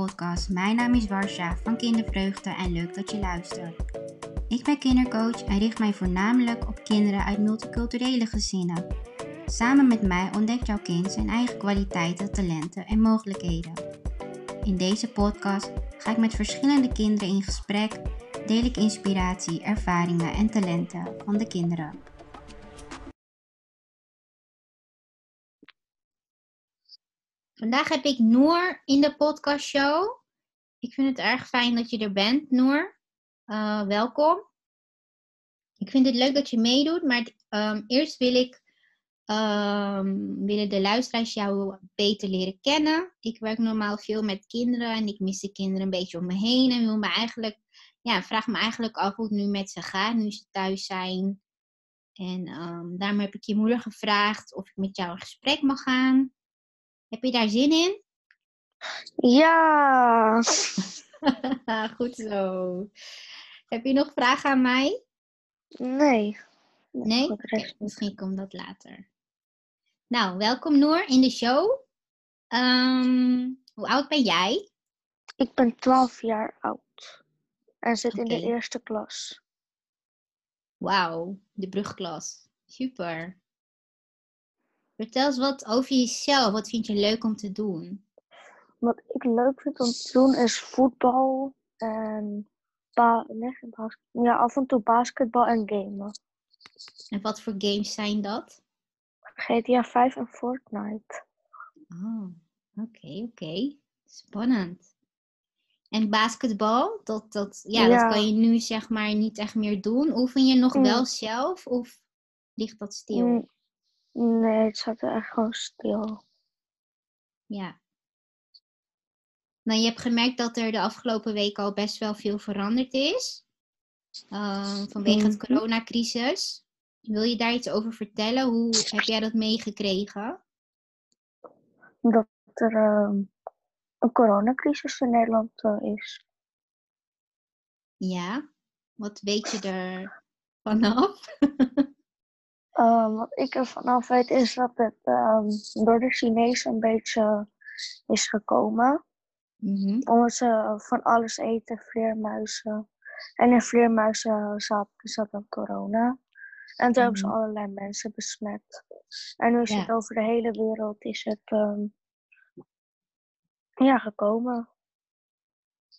podcast. Mijn naam is Warsha van Kindervreugde en leuk dat je luistert. Ik ben kindercoach en richt mij voornamelijk op kinderen uit multiculturele gezinnen. Samen met mij ontdekt jouw kind zijn eigen kwaliteiten, talenten en mogelijkheden. In deze podcast ga ik met verschillende kinderen in gesprek, deel ik inspiratie, ervaringen en talenten van de kinderen. Vandaag heb ik Noor in de podcastshow. Ik vind het erg fijn dat je er bent, Noor. Uh, welkom. Ik vind het leuk dat je meedoet, maar um, eerst wil ik um, willen de luisteraars jou beter leren kennen. Ik werk normaal veel met kinderen en ik mis de kinderen een beetje om me heen en wil me eigenlijk, ja, vraag me eigenlijk af hoe het nu met ze gaat, nu ze thuis zijn. En um, daarom heb ik je moeder gevraagd of ik met jou in gesprek mag gaan. Heb je daar zin in? Ja. Goed zo. Heb je nog vragen aan mij? Nee. Nee? Okay, misschien komt dat later. Nou, welkom Noor in de show. Um, hoe oud ben jij? Ik ben 12 jaar oud. En zit okay. in de eerste klas. Wauw, de brugklas. Super. Vertel eens wat over jezelf. Wat vind je leuk om te doen? Wat ik leuk vind om te doen is voetbal en nee, ja, af en toe basketbal en gamen. En wat voor games zijn dat? GTA 5 en Fortnite. Oh, oké, okay, oké. Okay. Spannend. En basketbal, dat, dat, ja, ja, dat kan je nu zeg maar niet echt meer doen. Oefen je nog mm. wel zelf of ligt dat stil? Mm. Nee, het zat er echt gewoon stil. Ja. Nou, je hebt gemerkt dat er de afgelopen weken al best wel veel veranderd is. Uh, vanwege het coronacrisis. Wil je daar iets over vertellen? Hoe heb jij dat meegekregen? Dat er uh, een coronacrisis in Nederland uh, is. Ja, wat weet je er vanaf? Um, wat ik er vanaf weet is dat het um, door de Chinezen een beetje is gekomen. Mm-hmm. Omdat ze van alles eten, vleermuizen. En in vleermuizen zat, zat dan corona. En toen hebben ze Mm-hmm. allerlei mensen besmet. En nu is Ja. het over de hele wereld is het um, ja, gekomen.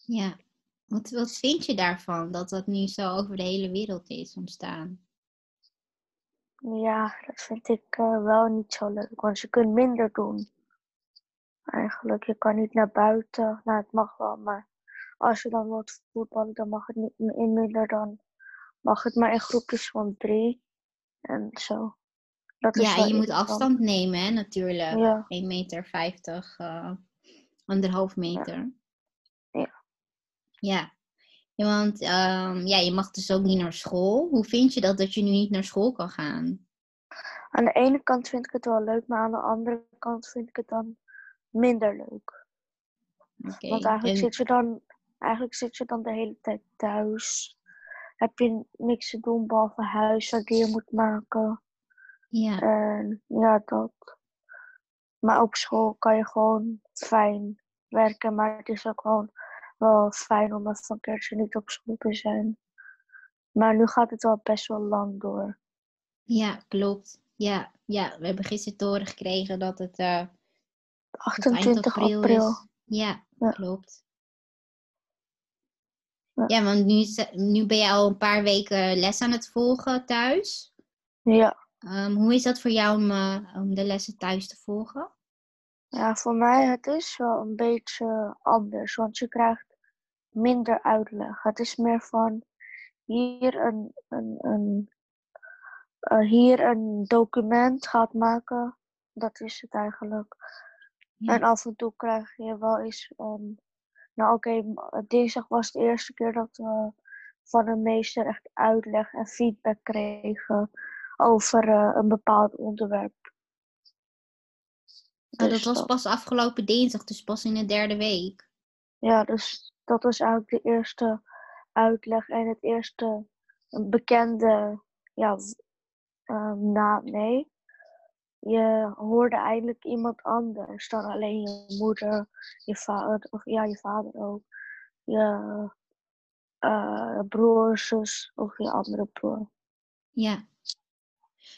Ja. Wat, wat vind je daarvan dat dat nu zo over de hele wereld is ontstaan? Ja, dat vind ik uh, wel niet zo leuk, want je kunt minder doen. Eigenlijk, je kan niet naar buiten. Nou, het mag wel, maar als je dan wilt voetballen, dan mag het niet in minder dan. Mag het maar in groepjes van drie. En zo. Dat is Ja, je moet afstand nemen, hè, natuurlijk. Ja. 1 meter 50, eh anderhalf meter. Ja. Ja. Ja, want ehm, ja, je mag dus ook niet naar school. Hoe vind je dat dat je nu niet naar school kan gaan? Aan de ene kant vind ik het wel leuk, maar aan de andere kant vind ik het dan minder leuk. Want eigenlijk, En- zit je dan, eigenlijk zit je dan de hele tijd thuis. Heb je niks te doen behalve huiswerk die je moet maken. ja. En ja, dat. Maar op school kan je gewoon fijn werken. Maar het is ook gewoon wel fijn om even een keertje niet op school te zijn. Maar nu gaat het wel best wel lang door. ja, klopt. Ja, ja, we hebben gisteren te horen gekregen dat het eh, tot eind 28 april, april. is. Ja, Ja. klopt. Ja. Ja, want nu, nu ben je al een paar weken les aan het volgen thuis. Ja. Ehm, hoe is dat voor jou om, eh, om de lessen thuis te volgen? Ja, voor mij het is wel een beetje anders. Want je krijgt minder uitleg. Het is meer van hier een, een, een, eh, hier een document gaat maken. Dat is het eigenlijk. Ja. En af en toe krijg je wel eens. Um, nou, oké, m- dinsdag was de eerste keer dat we van een meester echt uitleg en feedback kregen over eh, een bepaald onderwerp. Dat Dus was pas afgelopen dinsdag, dus pas in de derde week. Ja, dus dat was eigenlijk de eerste uitleg en het eerste bekende, ja, v- ehm, na, nee, je hoorde eindelijk iemand anders dan alleen je moeder, je vader, of ja, je vader ook. Je uh, broer, zus of je andere broer. Ja.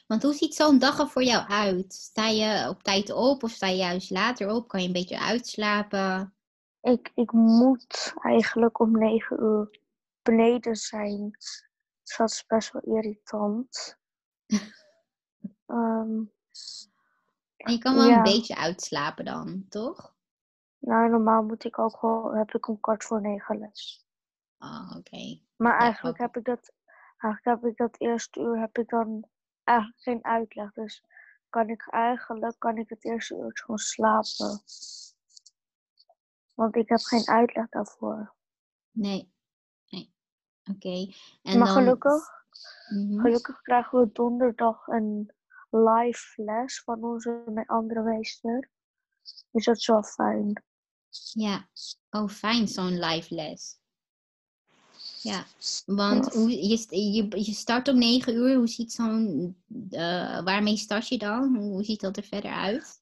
Want hoe ziet zo'n dag er voor jou uit? Sta je op tijd op of sta je juist later op? Kan je een beetje uitslapen? Ik, ik moet eigenlijk om negen uur beneden zijn. Dus dat is best wel irritant. um, en je kan wel een beetje uitslapen dan, toch? Nou, normaal moet ik ook wel, heb ik om kwart voor negen les. Oh, oké. Maar eigenlijk heb ik dat, eigenlijk heb ik dat eerste uur heb ik dan eigenlijk geen uitleg. Dus kan ik eigenlijk, kan ik het eerste uur gewoon slapen. Want ik heb geen uitleg daarvoor. Nee. nee. Oké. Maar gelukkig, mhm. gelukkig krijgen we donderdag een live les van onze andere meester. Dus dat is wel fijn. Ja, oh fijn zo'n live les. Ja, want hoe, je, je, je start om 9 uur. Hoe ziet zo'n. Uh, waarmee start je dan? Hoe ziet dat er verder uit?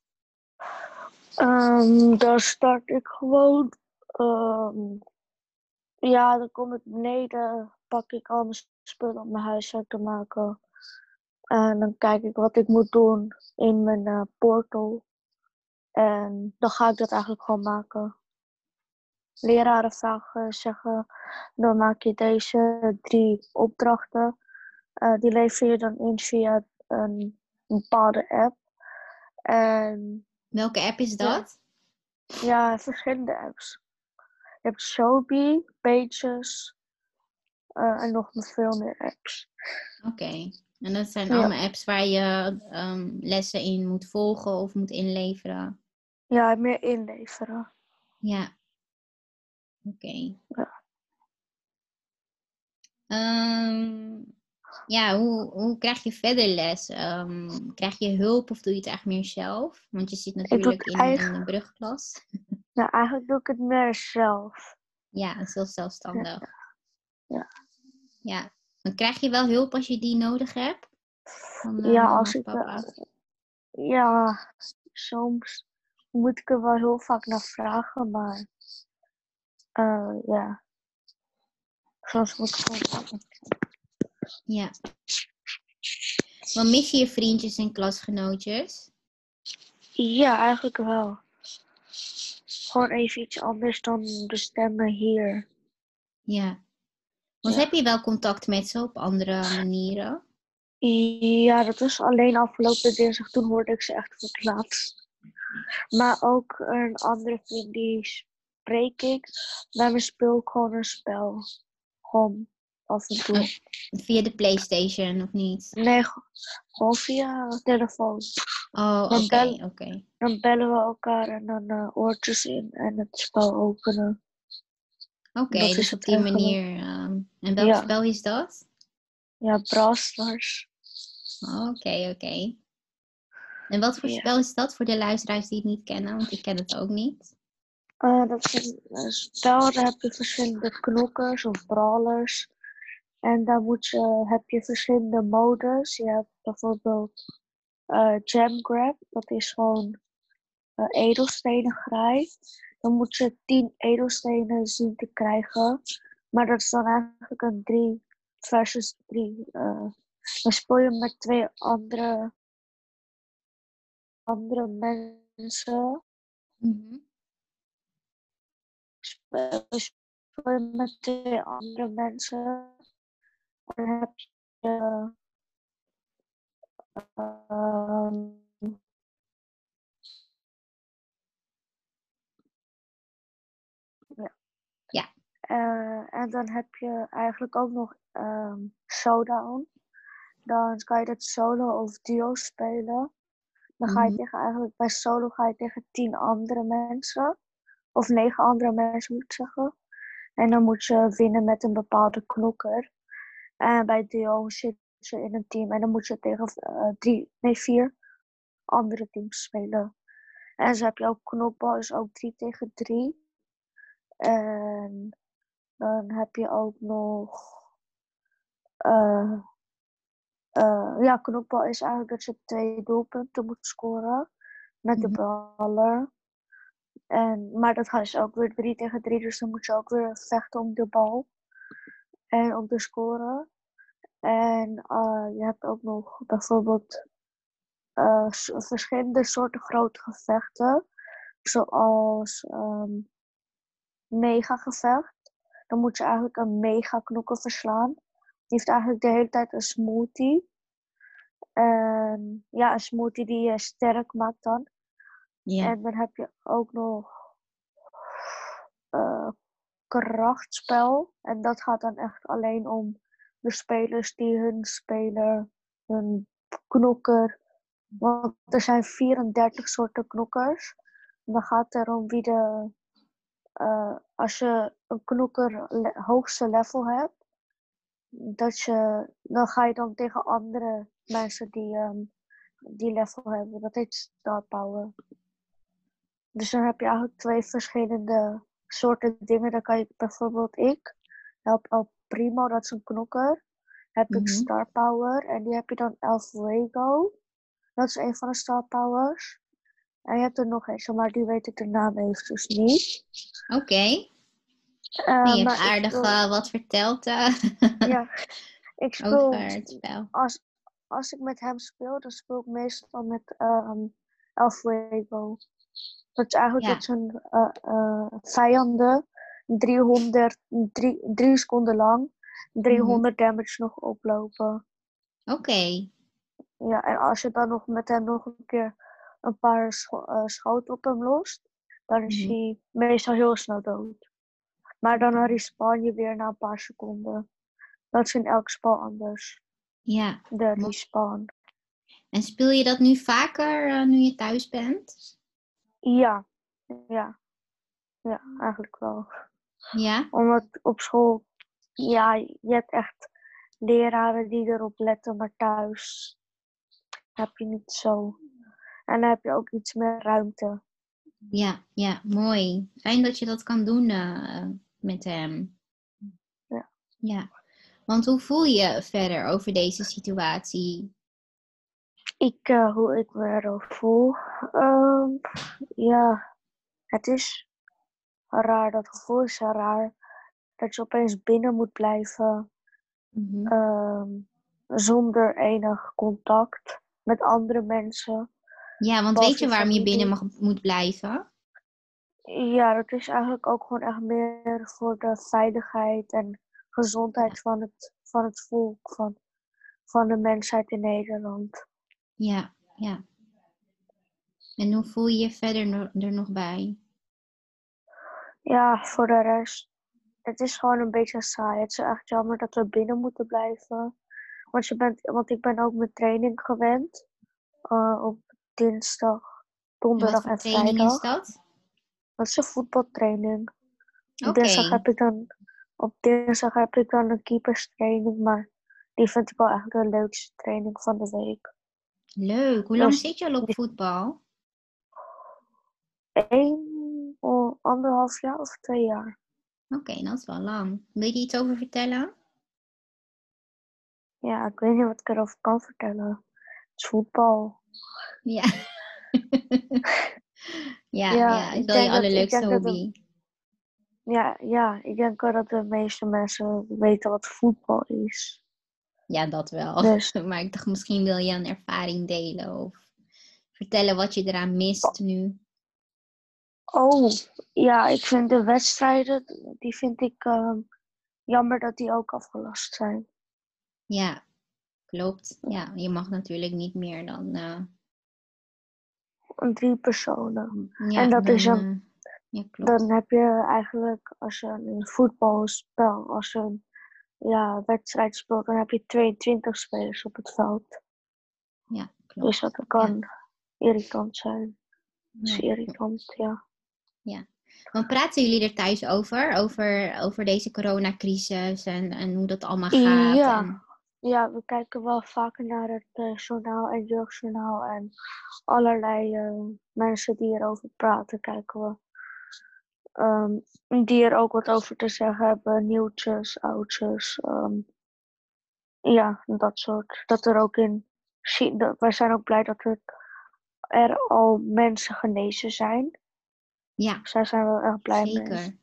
Um, dan start ik gewoon. Um, ja, dan kom ik beneden, pak ik al mijn spullen om mijn huiswerk te maken. En dan kijk ik wat ik moet doen in mijn uh, portal. En dan ga ik dat eigenlijk gewoon maken. Leraren vragen, zeggen, dan maak je deze drie opdrachten. Uh, die lever je dan in via een, bepaalde app. En, Welke app is dat? Ja, ja verschillende apps. Je hebt Sobi, Pages uh, en nog veel meer apps. Oké. En dat zijn allemaal apps waar je um, lessen in moet volgen of moet inleveren? Ja, meer inleveren. Ja. Oké. Ja. Um, ja, hoe, hoe krijg je verder les? Um, krijg je hulp of doe je het echt meer zelf? Want je zit natuurlijk in, in de brugklas. Ja, eigenlijk doe ik het meer zelf. Ja, zelfstandig. Ja. ja. ja. Dan krijg je wel hulp als je die nodig hebt? Van, uh, ja, als ik. Uh, ja, soms moet ik er wel heel vaak naar vragen, maar. Uh, ja. Moet ik gewoon. Ja. Maar mis je je vriendjes en klasgenootjes? Ja, eigenlijk wel. Gewoon even iets anders dan de stemmen hier. Ja. Want heb je wel contact met ze op andere manieren? Ja, dat was alleen afgelopen dinsdag. Toen hoorde ik ze echt voor het laatst. Maar ook een andere vriend die spreek ik. Daarmee speel ik gewoon een spel. Gewoon af en toe. Via de Playstation of niet? Nee, gewoon via telefoon. Oh, oké, oké. Dan bellen we elkaar en dan uh, oortjes in en het spel openen. Oké, dus op die manier. Ehm, en welk spel is dat? Ja, Brawl Stars. Oké, oké. En wat voor spel is dat voor de luisteraars die het niet kennen? Want ik ken het ook niet. Uh, dat spel, daar heb je verschillende knokkers of brawlers. En dan moet je, heb je verschillende modes. Je hebt bijvoorbeeld uh, Jam Grab, dat is gewoon uh, edelstenen grijp. Dan moet je 10 edelstenen zien te krijgen. Maar dat is dan eigenlijk een 3 versus 3. Uh, dan speel je met twee andere, andere mensen. -hmm. Je met twee andere mensen. Dan heb je. Uh, Uh, en dan heb je eigenlijk ook nog um, Showdown. Dan kan je dat solo of duo spelen. Dan ga je mhm. tegen eigenlijk bij solo ga je tegen tien andere mensen. Of negen andere mensen moet ik zeggen. En dan moet je winnen met een bepaalde knokker. En bij duo zit je in een team en dan moet je tegen uh, drie, nee, vier andere teams spelen. En zo heb je ook knokbal, is ook drie tegen drie. En dan heb je ook nog. Uh, ja, knokbal is eigenlijk dat je twee doelpunten moet scoren met de Mhm. En, maar dat is ook weer 3 tegen 3, dus dan moet je ook weer vechten om de bal en om te scoren. En eh, je hebt ook nog bijvoorbeeld eh, verschillende soorten grote gevechten, zoals ehm mega gevecht. Dan moet je eigenlijk een mega knokker verslaan. Die heeft eigenlijk de hele tijd een smoothie. En ja, een smoothie die je sterk maakt dan. En dan heb je ook nog eh, krachtspel. En dat gaat dan echt alleen om de spelers die hun speler, hun knokker. Want er zijn 34 soorten knokkers. Dan gaat het erom wie de. eh, als je een knokker hoogste level hebt, dat je, dan ga je dan tegen andere mensen die ehm, die level hebben. Dat heet Star Power. Dus dan heb je eigenlijk twee verschillende soorten dingen. Dan kan je bijvoorbeeld ik, help El Primo, dat is een knokker. Heb Mhm. ik Star Power en die heb je dan El Fuego. Dat is een van de Star Powers. En je hebt er nog eentje, maar die weet ik de naam eventjes niet. Oké. Eh, Nee, je hebt aardig speel- eh, wat verteld eh, Ja, ik speel als, als ik met hem speel, dan speel ik meestal met ehm El Fuego. Dat is eigenlijk Ja. dat zijn eh, eh, vijanden 300, 3 seconden lang, 300 damage nog oplopen. Oké. Ja, en als je dan nog met hem nog een keer een paar scho eh, schoten op hem lost, dan is Mhm. hij meestal heel snel dood. Maar dan respawn je weer na een paar seconden. Dat is in elk spel anders, Ja. de respawn. En speel je dat nu vaker nu je thuis bent? Ja, ja. Ja, eigenlijk wel. Ja? Omdat op school, ja, je hebt echt leraren die erop letten, maar thuis heb je niet zo. En dan heb je ook iets meer ruimte. Ja, ja, mooi. Fijn dat je dat kan doen eh, met hem. Ja. Ja. Want hoe voel je je verder over deze situatie? Ik, eh, hoe ik me erover voel. Ehm, ja, het is raar. Dat gevoel is raar. Dat je opeens binnen moet blijven. Mhm. ehm, zonder enig contact met andere mensen. Ja, want weet je waarom je binnen mag, moet blijven? Ja, dat is eigenlijk ook gewoon echt meer voor de veiligheid en gezondheid van het, van het volk, van, van de mensheid in Nederland. Ja, ja. En hoe voel je je verder no- er nog bij? Ja, voor de rest, het is gewoon een beetje saai. Het is echt jammer dat we binnen moeten blijven. Want, je bent, want ik ben ook mijn training gewend. eh, op dinsdag, En wat donderdag en training vrijdag. is dat? Dat is een voetbaltraining. Op dinsdag heb ik dan, op dinsdag heb ik dan een keeperstraining, maar die vind ik wel eigenlijk de leukste training van de week. Leuk. Hoe lang Dus- zit je al op voetbal? Eén, oh, anderhalf jaar of twee jaar. Oké, dat is wel lang. Wil je er iets over vertellen? Ja, ik weet niet wat ik erover kan vertellen. Het is voetbal. Ja. ja, Ja, ja, is ik wel je denk dat- ik allerleukste dat hobby. Ja, ja, ik denk wel dat de meeste mensen weten wat voetbal is. Ja, dat wel. Dus- Maar ik dacht, misschien wil je een ervaring delen of vertellen wat je eraan mist nu. Oh, ja, ik vind de wedstrijden, die vind ik ehm, jammer dat die ook afgelast zijn. Ja, klopt. Ja, je mag natuurlijk niet meer dan. eh, drie personen. ja, En dat dan, is een- eh, ja, klopt. Dan heb je eigenlijk, als je een voetbalspel, als een ja, wedstrijd speelt, dan heb je 22 spelers op het veld. Ja, klopt. Dus dat kan irritant zijn. Dat is Ja. irritant, ja. Want praten jullie er thuis over? Over, over deze coronacrisis en, en hoe dat allemaal gaat? Ja. En, Ja, we kijken wel vaker naar het eh, journaal en jeugdjournaal en allerlei eh, mensen die erover praten, kijken we. Ehm, die er ook wat over te zeggen hebben, nieuwtjes, oudjes. ehm. Ja, dat soort. Dat er ook in. Wij zijn ook blij dat er, er al mensen genezen zijn. Ja, Dus daar zijn we erg blij mee. zeker.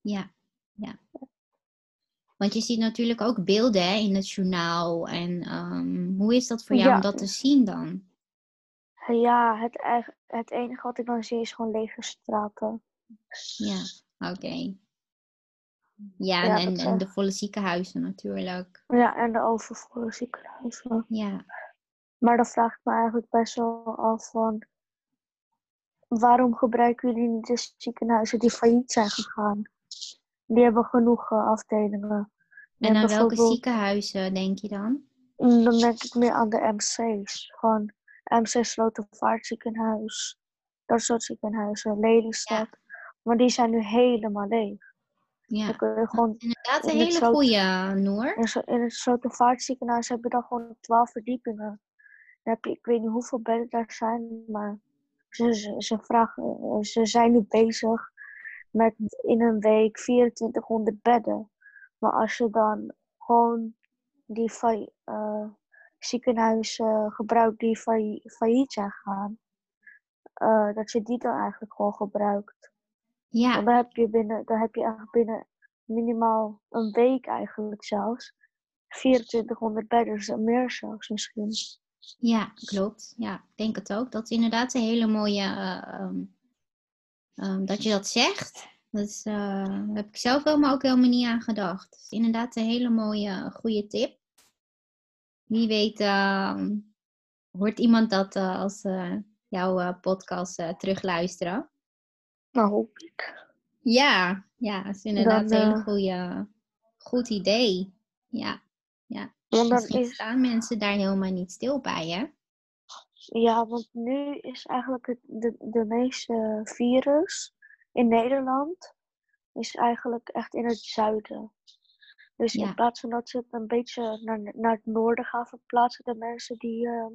Ja, ja. Want je ziet natuurlijk ook beelden hè, in het journaal. En ehm, hoe is dat voor jou Ja. om dat te zien dan? Ja, het, het enige wat ik dan zie is gewoon lege straten. Ja, oké. Ja, Ja, en, en, de volle ziekenhuizen natuurlijk. Ja, en de overvolle ziekenhuizen. Ja, Maar dan vraag ik me eigenlijk best wel af van... Waarom gebruiken jullie niet de ziekenhuizen die failliet zijn gegaan? Die hebben genoeg eh, afdelingen. en aan welke ziekenhuizen denk je dan? Mm, Dan denk ik meer aan de MC's. Gewoon MC Slotervaartziekenhuis. Dat soort ziekenhuizen. Lelystad. Maar die zijn nu helemaal leeg. Ja, Dan kun je gewoon inderdaad een in hele sloot- goeie, Noor. In, zo- in het Slotervaartziekenhuis heb je dan gewoon 12 verdiepingen. Dan heb je, ik weet niet hoeveel bedden daar zijn, maar ze, ze, ze, vragen, ze zijn nu bezig met in een week 2400 bedden. Maar als je dan gewoon die eh, ziekenhuizen gebruikt die failli- failliet zijn gegaan, eh, dat je die dan eigenlijk gewoon gebruikt. Ja, Want dan heb je binnen, dan heb je eigenlijk binnen minimaal een week eigenlijk zelfs 2400 bedden, dus meer zelfs misschien. ja, klopt. Ja, ik denk het ook. Dat is inderdaad een hele mooie, eh, ehm, ehm, dat je dat zegt. Eh, daar heb ik zelf helemaal ook helemaal niet aan gedacht. Is inderdaad een hele mooie, goede tip. Wie weet ehm, hoort iemand dat eh, als eh, jouw eh, podcast eh, terugluisteren. Nou, hoop ik. Ja, ja, dat is inderdaad Dan, een eh, goede, goed idee. Ja, Want dan misschien is, staan mensen daar helemaal niet stil bij, hè? ja, want nu is eigenlijk het, de, de meeste virus in Nederland is eigenlijk echt in het zuiden. Dus Ja. in plaats van dat ze het een beetje naar, naar het noorden gaan verplaatsen, de mensen die eh,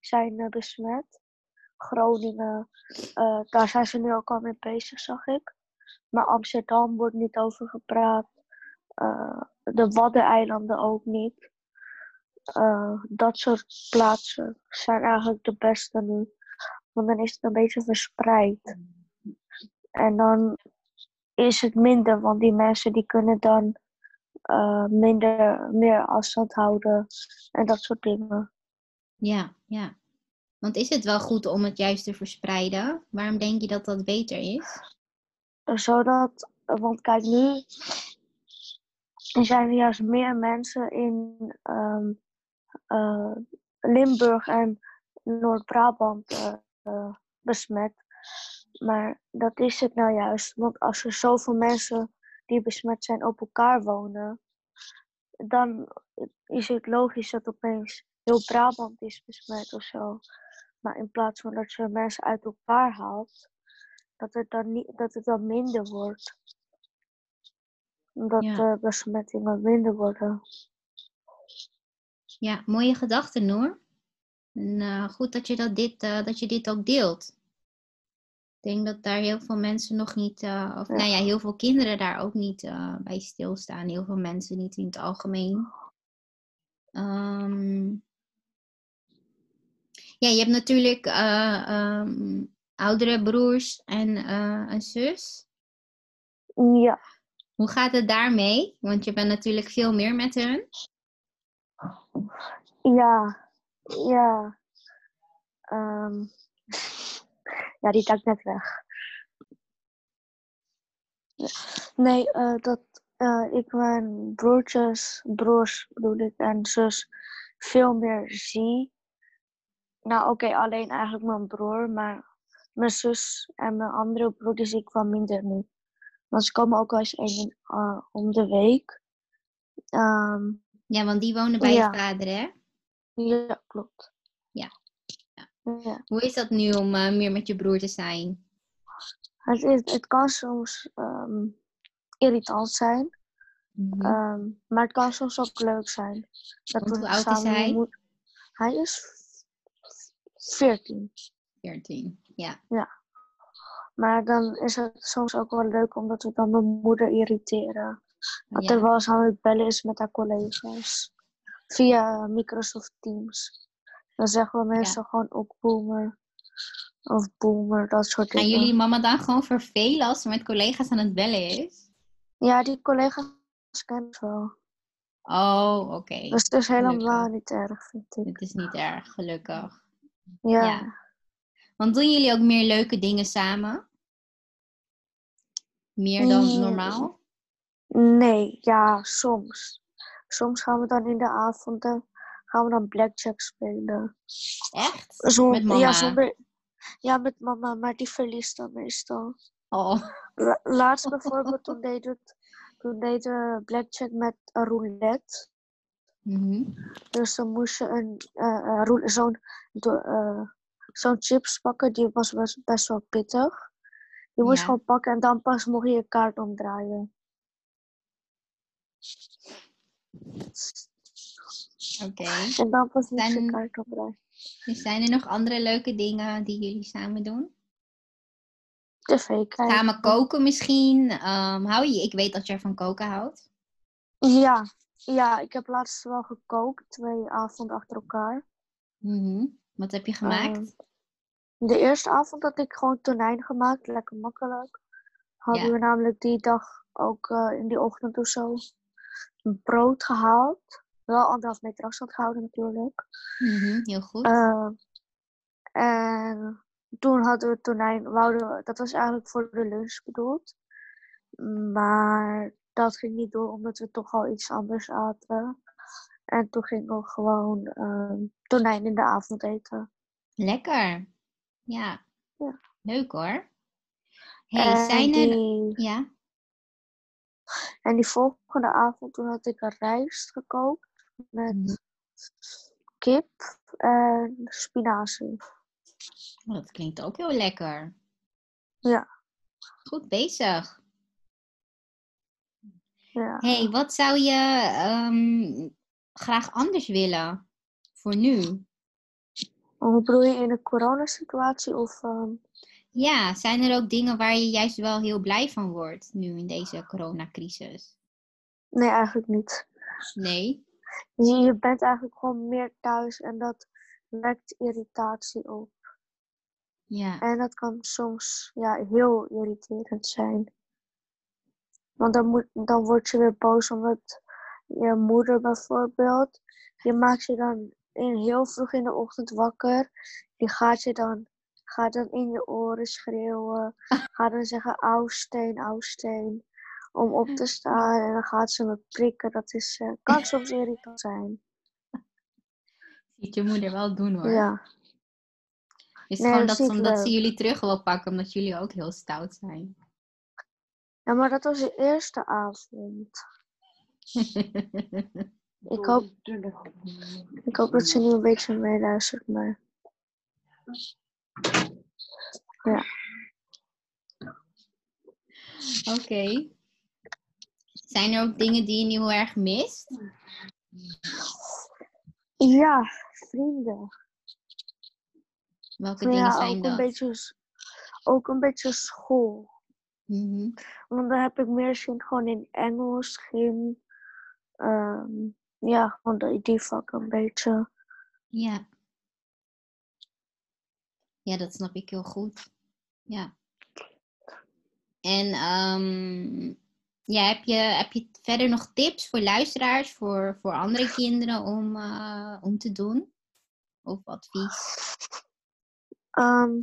zijn eh, besmet. Groningen, eh, daar zijn ze nu ook al mee bezig, zag ik. Maar Amsterdam wordt niet over gepraat. Eh, de Waddeneilanden ook niet. Eh, dat soort plaatsen zijn eigenlijk de beste nu. Want dan is het een beetje verspreid. En dan is het minder, want die mensen die kunnen dan minder, meer afstand houden en dat soort dingen. Ja, ja. Want is het wel goed om het juist te verspreiden? Waarom denk je dat dat beter is? Zodat, want kijk nu, er zijn juist meer mensen in ehm, eh, Limburg en Noord-Brabant eh, eh, besmet. Maar dat is het nou juist, want als er zoveel mensen die besmet zijn op elkaar wonen, dan is het logisch dat opeens heel Brabant is besmet of zo. Maar in plaats van dat je mensen uit elkaar haalt, dat het dan, niet, dat het dan minder wordt. Dat Ja. de besmettingen minder worden. Ja, mooie gedachte, Noor. En eh, goed dat je, dat, dit, eh, dat je dit ook deelt. Ik denk dat daar heel veel mensen nog niet, eh, of Ja. nou ja, heel veel kinderen daar ook niet eh, bij stilstaan. Heel veel mensen niet in het algemeen. Ehm, ja, je hebt natuurlijk eh, ehm, oudere broers en eh, een zus. Ja, Hoe gaat het daarmee? Want je bent natuurlijk veel meer met hun. ja, ja. Ehm, ja, die duikt net weg. Nee, eh, dat ik mijn broertjes, broers bedoel ik, en zus veel meer zie. Nou, oké, alleen eigenlijk mijn broer, maar mijn zus en mijn andere broer die zie ik wel minder nu. Want ze komen ook wel eens één uh, om de week. Ehm, Ja, want die wonen bij Ja. je vader, hè? ja, klopt. Ja. Ja. ja. Hoe is dat nu om eh, meer met je broer te zijn? Het, is, het kan soms ehm, irritant zijn, Mhm. ehm, maar het kan soms ook leuk zijn. Dat hoe oud is hij? moet- Hij is 14. 14. Ja. Maar dan is het soms ook wel leuk omdat we dan mijn moeder irriteren. Dat Ja. er wel eens aan het bellen is met haar collega's. via Microsoft Teams. Dan zeggen we mensen gewoon ook boomer. Of boomer, dat soort Gaan dingen. jullie mama dan gewoon vervelen als ze met collega's aan het bellen is? Ja, die collega's kennen het wel. Oh, oké. Dus het is helemaal Gelukkig. niet erg, vind ik. Het is niet erg, gelukkig. Ja. Ja. Want doen jullie ook meer leuke dingen samen? Meer dan Mm. normaal? Nee, ja, soms. Soms gaan we dan in de avonden gaan we dan blackjack spelen. Echt? Zon- Met mama? Ja, zonder, ja, met mama, maar die verliest dan meestal. Oh, La- laatst bijvoorbeeld, toen deed het, toen deed we blackjack met een mhm. Dus dan moest je een, roul- zo'n chips pakken, die was best, best wel pittig. Die moest je Ja. gewoon pakken en dan pas mocht je je kaart omdraaien. oké. En dan pas moest je Zijn- je kaart omdraaien. Dus zijn er nog andere leuke dingen die jullie samen doen? TV kijken. Samen koken misschien? Ehm, hou je? Ik weet dat jij van koken houdt. Ja, ja, ik heb laatst wel gekookt, twee avonden achter elkaar. Mhm. Wat heb je gemaakt? Ehm, de eerste avond had ik gewoon tonijn gemaakt, lekker makkelijk. Hadden Ja. we namelijk die dag ook eh, in die ochtend of zo brood gehaald. Wel anderhalf meter afstand gehouden natuurlijk. Mhm, Heel goed. Eh, en toen hadden we tonijn, wouden we, dat was eigenlijk voor de lunch bedoeld. Maar dat ging niet door omdat we toch al iets anders aten. En toen gingen we gewoon ehm, tonijn in de avond eten. Lekker. Ja. Ja. Leuk hoor. Hey, en, zijn er... die, Ja? en die volgende avond toen had ik een rijst gekookt met Mhm. kip en spinazie. Oh, dat klinkt ook heel lekker. Ja. Goed bezig. Ja. hey, wat zou je ehm, graag anders willen voor nu? Hoe bedoel je in een coronasituatie of... ehm, Ja, zijn er ook dingen waar je juist wel heel blij van wordt nu in deze coronacrisis? Nee, eigenlijk niet. Nee? Je, je bent eigenlijk gewoon meer thuis en dat wekt irritatie op. Ja. En dat kan soms ja, heel irriterend zijn. Want dan, moet, dan word je weer boos omdat je moeder bijvoorbeeld, die maakt je dan in, heel vroeg in de ochtend wakker. Die gaat je dan, gaat dan in je oren schreeuwen. Gaat dan zeggen, auw steen, auw steen. Om op te staan en dan gaat ze me prikken. Dat is, eh, kan soms irritant zijn. Ziet je moeder wel doen hoor. Ja. Is Nee, gewoon dat dat, ze jullie terug wil pakken, omdat jullie ook heel stout zijn. Ja, maar dat was de eerste avond. Ik hoop, ik hoop dat ze nu een beetje meeluistert, maar... Oké. Zijn er ook dingen die je nu heel erg mist? Ja, vrienden. Welke Maar dingen ja, zijn ook dat? een, beetje, ook een beetje school. Mhm. Want dan heb ik meer zin gewoon in Engels, gym. ehm, ja, gewoon die, vakken een beetje. Ja. Ja, dat snap ik heel goed. Ja. En ehm, ja, heb, je, heb je verder nog tips voor luisteraars, voor, voor andere kinderen om, eh, om te doen? Of advies? Ehm,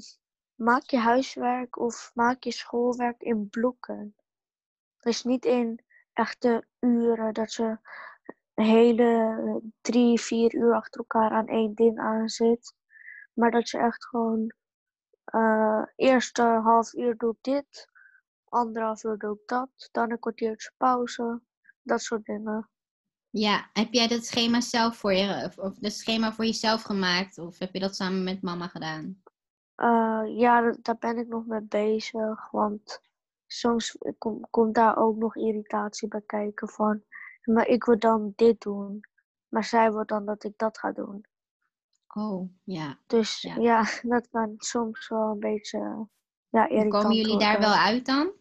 maak je huiswerk of maak je schoolwerk in blokken. Dus niet in echte uren dat een hele drie, vier uur achter elkaar aan één ding aan zit. Maar dat je echt gewoon eh eerste half uur doe ik dit, anderhalf uur doe ik dat, dan een kwartiertje pauze, dat soort dingen. Ja, heb jij dat schema zelf voor je, of dat schema voor jezelf gemaakt? Of heb je dat samen met mama gedaan? Eh, ja, da- daar ben ik nog mee bezig, want soms kom- komt daar ook nog irritatie bij kijken van, maar ik wil dan dit doen, maar zij wil dan dat ik dat ga doen. Oh, ja. Dus Ja. ja, dat kan soms wel een beetje ja, Hoe irritant komen jullie daar wel uit dan?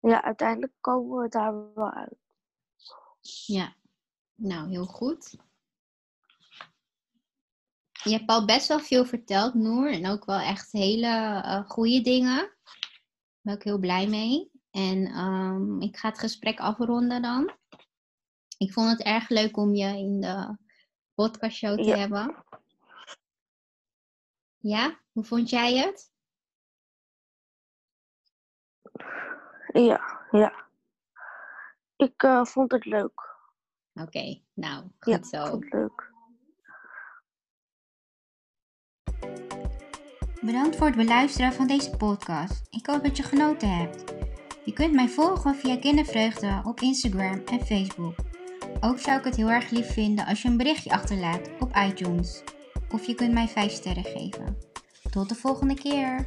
Ja, uiteindelijk komen we daar wel uit. Ja. Nou, heel goed. Je hebt al best wel veel verteld, Noor. En ook wel echt hele uh, goede dingen. Daar ben ik heel blij mee. En ehm, ik ga het gesprek afronden dan. Ik vond het erg leuk om je in de podcastshow te hebben. Ja, hoe vond jij het? Ja, ja. Ik uh, vond het leuk. Oké, nou, goed ja, zo. Vond het leuk. Bedankt voor het beluisteren van deze podcast. Ik hoop dat je genoten hebt. Je kunt mij volgen via Kindervreugde op Instagram en Facebook. Ook zou ik het heel erg lief vinden als je een berichtje achterlaat op iTunes. Of je kunt mij 5 sterren geven. Tot de volgende keer.